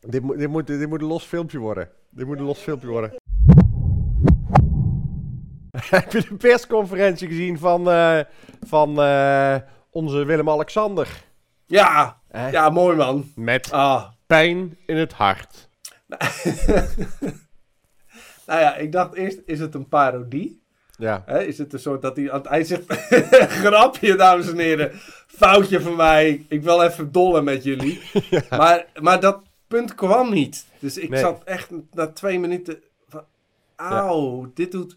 Dit, moet, dit, moet, dit moet een los filmpje worden. Dit moet een los filmpje worden. Heb je de persconferentie gezien van, eh, van eh, onze Willem-Alexander? Ja, Eh? ja, mooi man. Met Ah. pijn in het hart. nou ja, ik dacht eerst, is het een parodie? Ja. Hè? Is het een soort dat hij aan het eind zegt, grapje dames en heren, foutje van mij, ik wil even dollen met jullie. maar, maar dat punt kwam niet. Dus ik Nee. zat echt na twee minuten van, auw, dit doet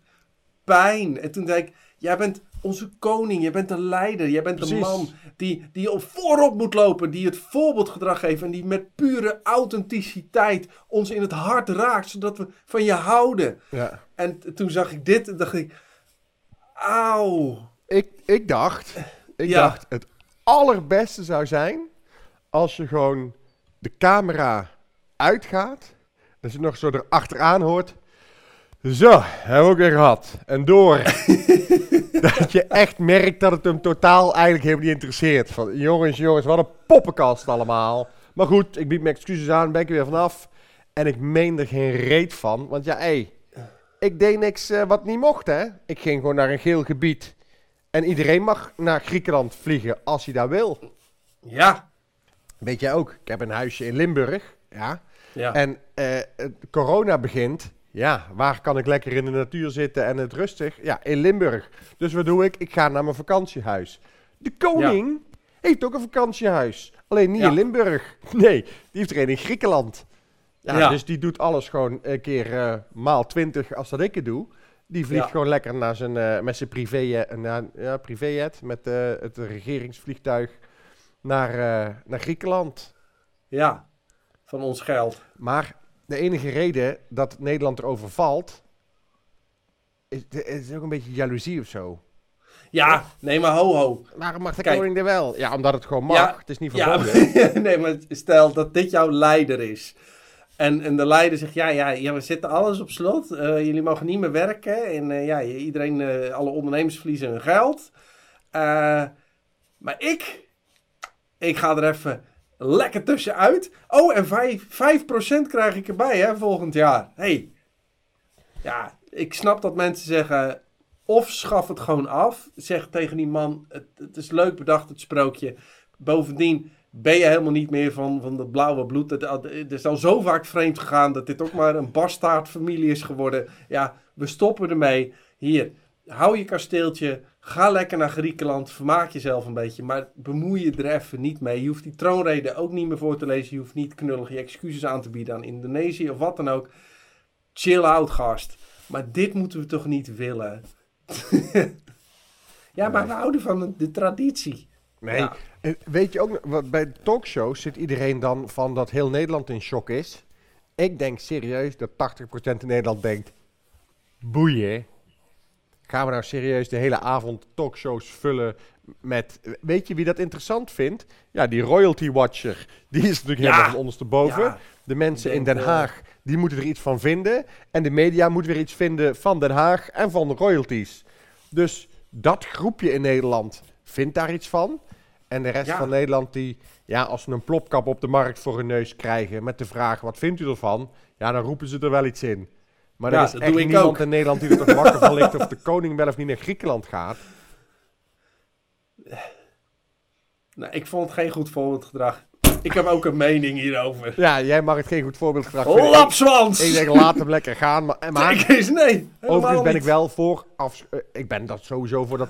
pijn. En toen zei ik, jij bent onze koning, jij bent een leider, jij bent Precies. man die, die op voorop moet lopen, die het voorbeeldgedrag geeft en die met pure authenticiteit ons in het hart raakt, zodat we van je houden. ja. En toen zag ik dit en dacht ik, auw. Ik, ik dacht, ik Ja. dacht, het allerbeste zou zijn als je gewoon de camera uitgaat. Dat je nog zo erachteraan hoort. Zo, hebben we ook weer gehad. En door. dat je echt merkt dat het hem totaal eigenlijk helemaal niet interesseert. Van, jongens, jongens, wat een poppenkast allemaal. Maar goed, ik bied mijn excuses aan, ben ik er weer vanaf. En ik meen er geen reet van. Want ja, hé, ik deed niks eh, wat niet mocht, hè. Ik ging gewoon naar een geel gebied. En iedereen mag naar Griekenland vliegen als hij daar wil. Ja. Weet jij ook, ik heb een huisje in Limburg. Ja. Ja. En eh, corona begint. Ja, waar kan ik lekker in de natuur zitten en het rustig? Ja, in Limburg. Dus wat doe ik? Ik ga naar mijn vakantiehuis. De koning heeft ook een vakantiehuis. Alleen niet Ja. in Limburg. Nee, die heeft er een in Griekenland. Ja, Ja. Dus die doet alles gewoon een keer eh, maal 20 als dat ik het doe. Die vliegt Ja. gewoon lekker naar zijn, eh, met zijn privé, naar, ja, privéjet, met het regeringsvliegtuig naar, naar Griekenland. ja. Van ons geld. Maar de enige reden dat Nederland erover valt, is, is ook een beetje jaloezie of zo. Ja, nee, maar ho ho. Waarom mag de Kijk. koning er wel? Ja, omdat het gewoon mag. Ja, Het is niet Ja, verboden. nee, maar stel dat dit jouw leider is. En, en de leider zegt, ja, ja, ja, we zetten alles op slot. Eh, jullie mogen niet meer werken. En eh, ja, iedereen, eh, alle ondernemers verliezen hun geld. Maar ik, ik ga er even lekker tussenuit. Oh, en 5, 5% krijg ik erbij, hè, volgend jaar. hey. ja, ik snap dat mensen zeggen, of schaf het gewoon af. Zeg tegen die man, het, is leuk bedacht, het sprookje. Bovendien ben je helemaal niet meer van, van dat blauwe bloed. Het, het is al zo vaak vreemd gegaan dat dit ook maar een bastaardfamilie is geworden. Ja, we stoppen ermee. Hier, hou je kasteeltje. Ga lekker naar Griekenland. Vermaak jezelf een beetje. Maar bemoei je er even niet mee. Je hoeft die troonrede ook niet meer voor te lezen. Je hoeft niet knullig je excuses aan te bieden aan Indonesië of wat dan ook. Chill out, gast. Maar dit moeten we toch niet willen? ja, maar we houden van de, de traditie. Nee. Ja. En Weet je ook, nog, wat bij de talkshows zit iedereen dan van dat heel Nederland in shock is. Ik denk serieus dat 80% in Nederland denkt, boeien. Gaan we nou serieus de hele avond talkshows vullen met... Weet je wie dat interessant vindt? Ja, die royalty watcher. Die is natuurlijk helemaal van ondersteboven. Ja. De mensen in Den eh, Haag, die moeten er iets van vinden. En de media moeten weer iets vinden van Den Haag en van de royalties. Dus dat groepje in Nederland vindt daar iets van. En de rest Ja. van Nederland die, ja, als ze een plopkap op de markt voor hun neus krijgen met de vraag, wat vindt u ervan? Ja, dan roepen ze er wel iets in. Maar Ja, er is dat echt doe ik niemand ook. in Nederland die er toch wakker van ligt of de koning wel of niet naar Griekenland gaat. Nou, ik vond het geen goed voorbeeldgedrag. Ik heb ook een mening hierover. Ja, jij mag het geen goed voorbeeld gedrag vinden. Ik- Lapswans! Ik denk, laat hem lekker gaan. Maar, maar Kijk eens, nee. Overigens ben ik wel voor. Af, eh, ik ben dat sowieso voor dat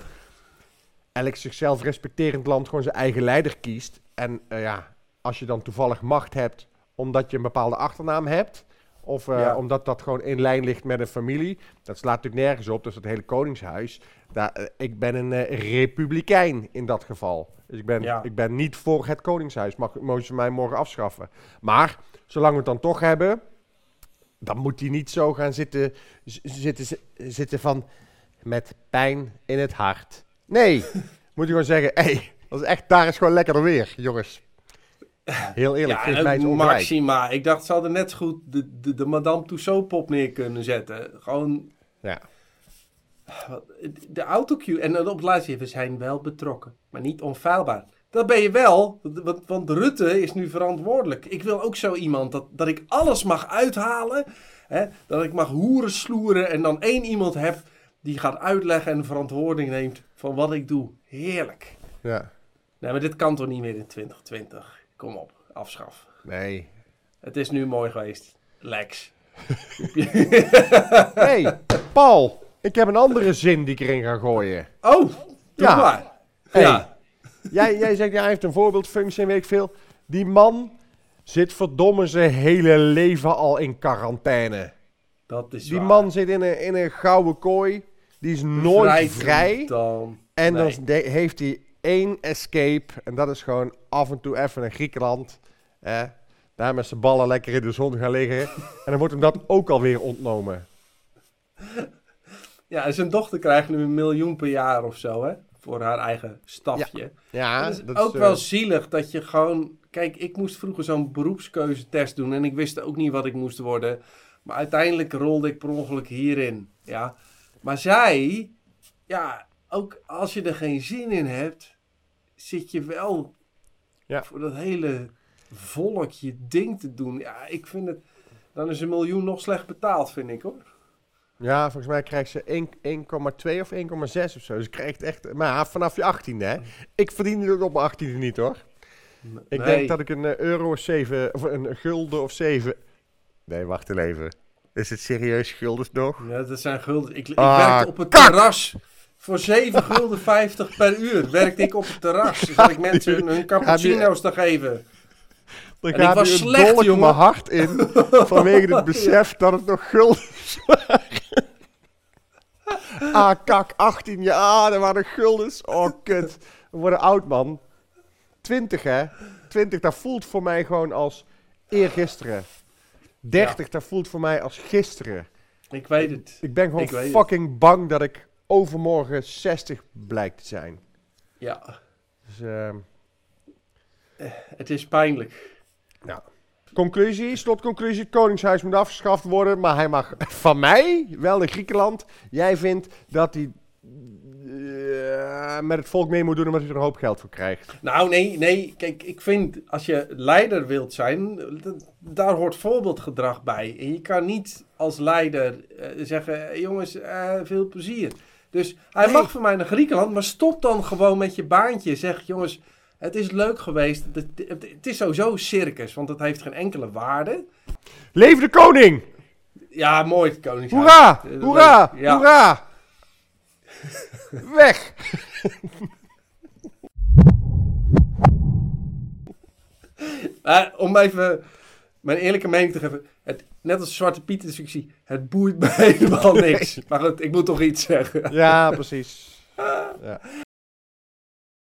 elk zichzelf respecterend land gewoon zijn eigen leider kiest. En eh, ja, als je dan toevallig macht hebt omdat je een bepaalde achternaam hebt. Of eh, Ja. omdat dat gewoon in lijn ligt met een familie. Dat slaat natuurlijk nergens op. Dus het hele koningshuis. Daar, eh, ik ben een eh, republikein in dat geval. Dus ik ben, Ja. ik ben niet voor het koningshuis. Mag, mogen ze mij morgen afschaffen. Maar zolang we het dan toch hebben. Dan moet hij niet zo gaan zitten, zitten, zitten van met pijn in het hart. Nee, moet je gewoon zeggen, hé, hey, dat is echt, daar is gewoon lekkerder weer, jongens. Heel eerlijk, Ja, geef en mij het ongelijk. Maxima. Ik dacht, ze hadden net goed de, de, de Madame Tussauds-pop neer kunnen zetten. Gewoon Ja. de autocue. En op het laatste, we zijn wel betrokken, maar niet onfeilbaar. dat ben je wel. Want, want Rutte is nu verantwoordelijk. Ik wil ook zo iemand dat, dat ik alles mag uithalen. Hè, dat ik mag hoeren, sloeren. En dan één iemand heb die gaat uitleggen en verantwoording neemt van wat ik doe. Heerlijk. Ja. Nee, maar dit kan toch niet meer in 2020? Kom op, afschaf. Nee. Het is nu mooi geweest. Lex. hey, Paul. Ik heb een andere zin die ik erin ga gooien. Oh, doe Ja. maar. Hey. Ja. Jij, jij zegt, ja, hij heeft een voorbeeldfunctie en weet ik veel. Die man zit verdomme zijn hele leven al in quarantaine. Dat is Die waar. man zit in een, in een gouden kooi. Die is nooit vrij. Dan. En Nee. dan heeft hij één escape. En dat is gewoon af en toe even naar Griekenland. Eh, daar met zijn ballen lekker in de zon gaan liggen. en dan wordt hem dat ook alweer ontnomen. Ja, en zijn dochter krijgt nu een miljoen per jaar of zo, hè? Voor haar eigen stafje. Ja, het is dat ook eh, wel zielig dat je gewoon... Kijk, ik moest vroeger zo'n beroepskeuzetest doen en ik wist ook niet wat ik moest worden. Maar uiteindelijk rolde ik per ongeluk hierin, ja. Maar zij, ja, ook als je er geen zin in hebt, zit je wel Ja. voor dat hele volk je ding te doen. Ja, ik vind het... Dan is een miljoen nog slecht betaald, vind ik, hoor. Ja, volgens mij krijgt ze 1 1,2 of 1,6 of zo. Dus je krijgt echt... Maar vanaf je 18e, hè. Ik verdiende het op mijn 18e niet, hoor. Ik denk dat ik een eh, euro of 7... Of een gulden of 7... Nee, wacht even. Is het serieus guldens nog? Ja, dat zijn gulden. Ik, ik Ah, werkte op het kak! terras. Voor 7 gulden 50 per uur werkte ik op het terras. Dus dat ik mensen hun, hun cappuccino's te geven. Dan En ik was slecht, jongen. mijn hart in. vanwege het besef dat het nog guldens waren. ah, kak, 18 jaar. Ah, dat waren guldens. Oh, kut. We worden oud, man. 20, hè? 20, dat voelt voor mij gewoon als eergisteren. 30, dat voelt voor mij als gisteren. Ik weet het. Ik ben gewoon het. fucking bang dat ik overmorgen 60 blijkt te zijn. Ja, Dus, ehm, het is pijnlijk. Conclusie, slotconclusie, het Koningshuis moet afgeschaft worden, maar hij mag van mij wel in Griekenland. Jij vindt dat hij eh, met het volk mee moet doen omdat hij er een hoop geld voor krijgt. Nou, nee, nee. Kijk, ik vind als je leider wilt zijn, daar hoort voorbeeldgedrag bij. En je kan niet als leider eh, zeggen, "Eh, jongens, eh, veel plezier. Dus hij Nee. mag van mij naar Griekenland, maar stop dan gewoon met je baantje. Zeg, jongens, het is leuk geweest. Het, is sowieso circus, want het heeft geen enkele waarde. Leef de koning! Ja, mooi het Koningshuis. Hoera! Eh, Hoera! Ja. Hoera! Weg! Om even mijn eerlijke mening te geven. Het, net als Zwarte Piet discussie. Het boeit me helemaal niks. Maar goed, ik moet toch iets zeggen. Ja, precies. Ja.